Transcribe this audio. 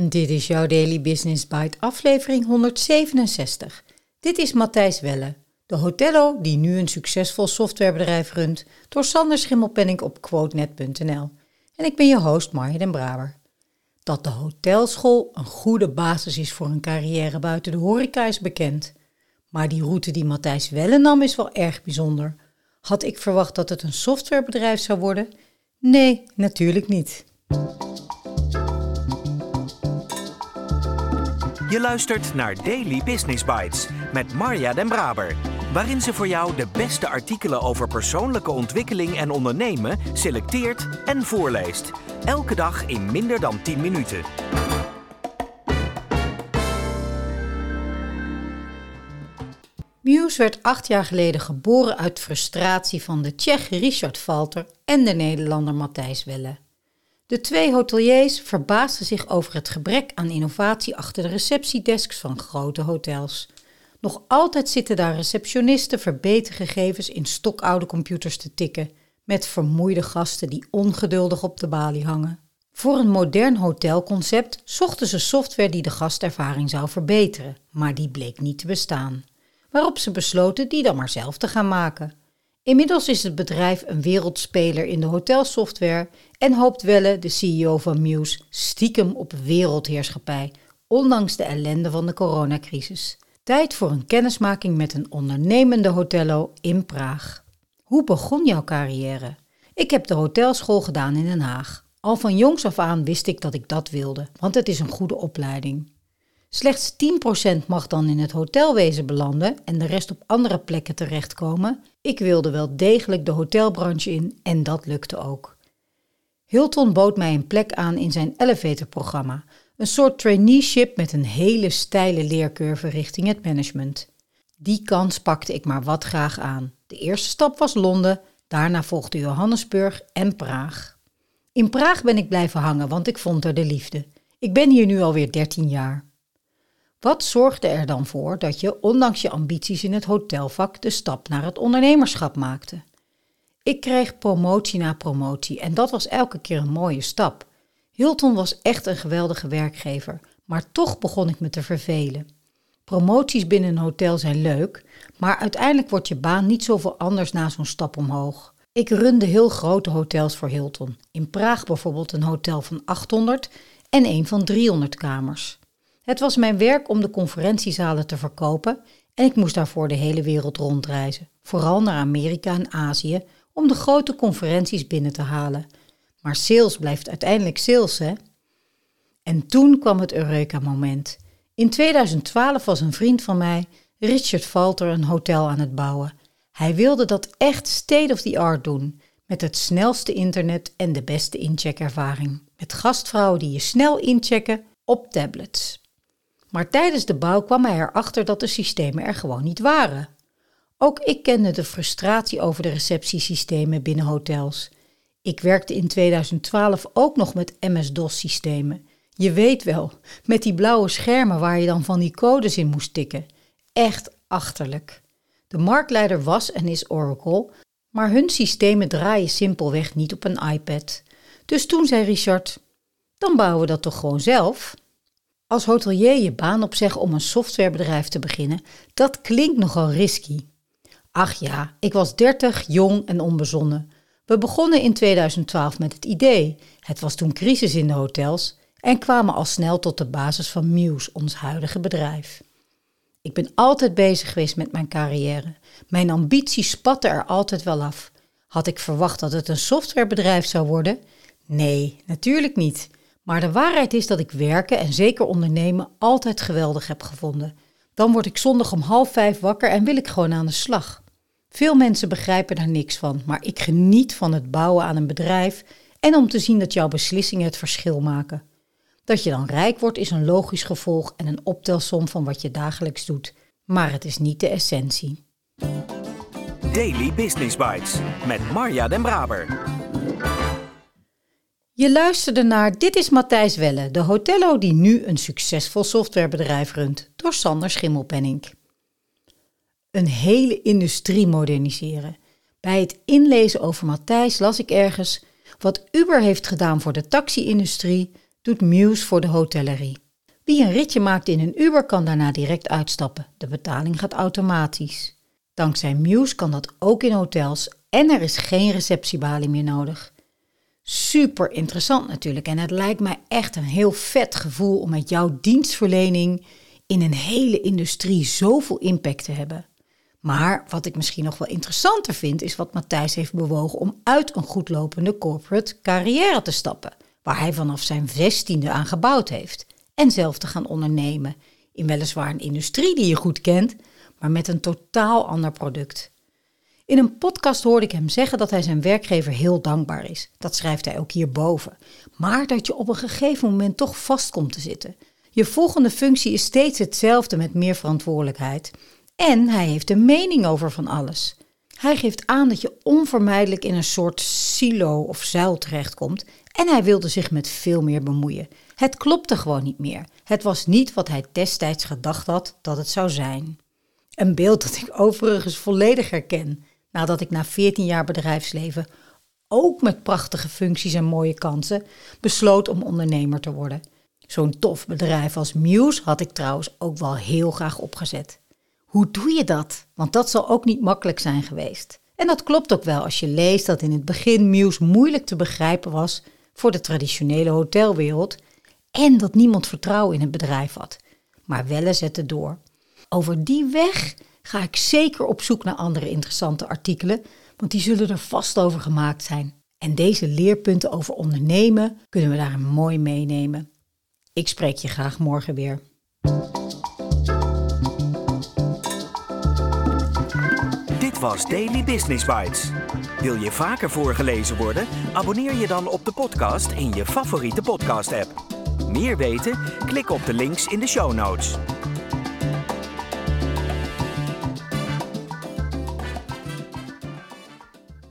Dit is jouw Daily Business Bite, aflevering 167. Dit is Matthijs Welle, de hotello die nu een succesvol softwarebedrijf runt, door Sander Schimmelpenning op quotenet.nl. En ik ben je host Marja den Braber. Dat de hotelschool een goede basis is voor een carrière buiten de horeca is bekend. Maar die route die Matthijs Welle nam is wel erg bijzonder. Had ik verwacht dat het een softwarebedrijf zou worden? Nee, natuurlijk niet. Je luistert naar Daily Business Bites met Marja Den Braber, waarin ze voor jou de beste artikelen over persoonlijke ontwikkeling en ondernemen selecteert en voorleest. Elke dag in minder dan 10 minuten. Muse werd acht jaar geleden geboren uit frustratie van de Tsjech Richard Valter en de Nederlander Matthijs Welle. De twee hoteliers verbaasden zich over het gebrek aan innovatie achter de receptiedesks van grote hotels. Nog altijd zitten daar receptionisten verbetergegevens in stokoude computers te tikken, met vermoeide gasten die ongeduldig op de balie hangen. Voor een modern hotelconcept zochten ze software die de gastervaring zou verbeteren, maar die bleek niet te bestaan. Waarop ze besloten die dan maar zelf te gaan maken. Inmiddels is het bedrijf een wereldspeler in de hotelsoftware en hoopt Welle, de CEO van Muse, stiekem op wereldheerschappij, ondanks de ellende van de coronacrisis. Tijd voor een kennismaking met een ondernemende hotello in Praag. Hoe begon jouw carrière? Ik heb de hotelschool gedaan in Den Haag. Al van jongs af aan wist ik dat ik dat wilde, want het is een goede opleiding. Slechts 10% mag dan in het hotelwezen belanden en de rest op andere plekken terechtkomen. Ik wilde wel degelijk de hotelbranche in en dat lukte ook. Hilton bood mij een plek aan in zijn elevatorprogramma, een soort traineeship met een hele steile leercurve richting het management. Die kans pakte ik maar wat graag aan. De eerste stap was Londen, daarna volgde Johannesburg en Praag. In Praag ben ik blijven hangen, want ik vond er de liefde. Ik ben hier nu alweer 13 jaar. Wat zorgde er dan voor dat je, ondanks je ambities in het hotelvak, de stap naar het ondernemerschap maakte? Ik kreeg promotie na promotie en dat was elke keer een mooie stap. Hilton was echt een geweldige werkgever, maar toch begon ik me te vervelen. Promoties binnen een hotel zijn leuk, maar uiteindelijk wordt je baan niet zoveel anders na zo'n stap omhoog. Ik runde heel grote hotels voor Hilton. In Praag bijvoorbeeld een hotel van 800 en een van 300 kamers. Het was mijn werk om de conferentiezalen te verkopen en ik moest daarvoor de hele wereld rondreizen, vooral naar Amerika en Azië, om de grote conferenties binnen te halen. Maar sales blijft uiteindelijk sales, hè? En toen kwam het Eureka-moment. In 2012 was een vriend van mij, Richard Falter, een hotel aan het bouwen. Hij wilde dat echt state of the art doen, met het snelste internet en de beste incheckervaring. Met gastvrouwen die je snel inchecken op tablets. Maar tijdens de bouw kwam hij erachter dat de systemen er gewoon niet waren. Ook ik kende de frustratie over de receptiesystemen binnen hotels. Ik werkte in 2012 ook nog met MS-DOS-systemen. Je weet wel, met die blauwe schermen waar je dan van die codes in moest tikken. Echt achterlijk. De marktleider was en is Oracle, maar hun systemen draaien simpelweg niet op een iPad. Dus toen zei Richard: Dan bouwen we dat toch gewoon zelf? Als hotelier je baan opzeggen om een softwarebedrijf te beginnen, dat klinkt nogal risky. Ach ja, ik was 30, jong en onbezonnen. We begonnen in 2012 met het idee. Het was toen crisis in de hotels en kwamen al snel tot de basis van Muse, ons huidige bedrijf. Ik ben altijd bezig geweest met mijn carrière. Mijn ambities spatten er altijd wel af. Had ik verwacht dat het een softwarebedrijf zou worden? Nee, natuurlijk niet. Maar de waarheid is dat ik werken en zeker ondernemen altijd geweldig heb gevonden. Dan word ik zondag om half vijf wakker en wil ik gewoon aan de slag. Veel mensen begrijpen daar niks van, maar ik geniet van het bouwen aan een bedrijf en om te zien dat jouw beslissingen het verschil maken. Dat je dan rijk wordt is een logisch gevolg en een optelsom van wat je dagelijks doet. Maar het is niet de essentie. Daily Business Bites met Marja Den Braber. Je luisterde naar Dit is Matthijs Welle, de hotello die nu een succesvol softwarebedrijf runt, door Sander Schimmelpenning. Een hele industrie moderniseren. Bij het inlezen over Matthijs las ik ergens: wat Uber heeft gedaan voor de taxi-industrie, doet Muse voor de hotellerie. Wie een ritje maakt in een Uber kan daarna direct uitstappen. De betaling gaat automatisch. Dankzij Muse kan dat ook in hotels en er is geen receptiebalie meer nodig. Super interessant natuurlijk en het lijkt mij echt een heel vet gevoel om met jouw dienstverlening in een hele industrie zoveel impact te hebben. Maar wat ik misschien nog wel interessanter vind, is wat Matthijs heeft bewogen om uit een goedlopende corporate carrière te stappen, waar hij vanaf zijn zestiende aan gebouwd heeft, en zelf te gaan ondernemen in weliswaar een industrie die je goed kent, maar met een totaal ander product. In een podcast hoorde ik hem zeggen dat hij zijn werkgever heel dankbaar is. Dat schrijft hij ook hierboven. Maar dat je op een gegeven moment toch vast komt te zitten. Je volgende functie is steeds hetzelfde met meer verantwoordelijkheid. En hij heeft een mening over van alles. Hij geeft aan dat je onvermijdelijk in een soort silo of zuil terechtkomt en hij wilde zich met veel meer bemoeien. Het klopte gewoon niet meer. Het was niet wat hij destijds gedacht had dat het zou zijn. Een beeld dat ik overigens volledig herken, nadat ik na 14 jaar bedrijfsleven, ook met prachtige functies en mooie kansen, besloot om ondernemer te worden. Zo'n tof bedrijf als Muse had ik trouwens ook wel heel graag opgezet. Hoe doe je dat? Want dat zal ook niet makkelijk zijn geweest. En dat klopt ook wel als je leest dat in het begin Muse moeilijk te begrijpen was voor de traditionele hotelwereld en dat niemand vertrouwen in het bedrijf had. Maar Welle zette door. Over die weg ga ik zeker op zoek naar andere interessante artikelen, want die zullen er vast over gemaakt zijn. En deze leerpunten over ondernemen kunnen we daar mooi meenemen. Ik spreek je graag morgen weer. Dit was Daily Business Bites. Wil je vaker voorgelezen worden? Abonneer je dan op de podcast in je favoriete podcast-app. Meer weten? Klik op de links in de show notes.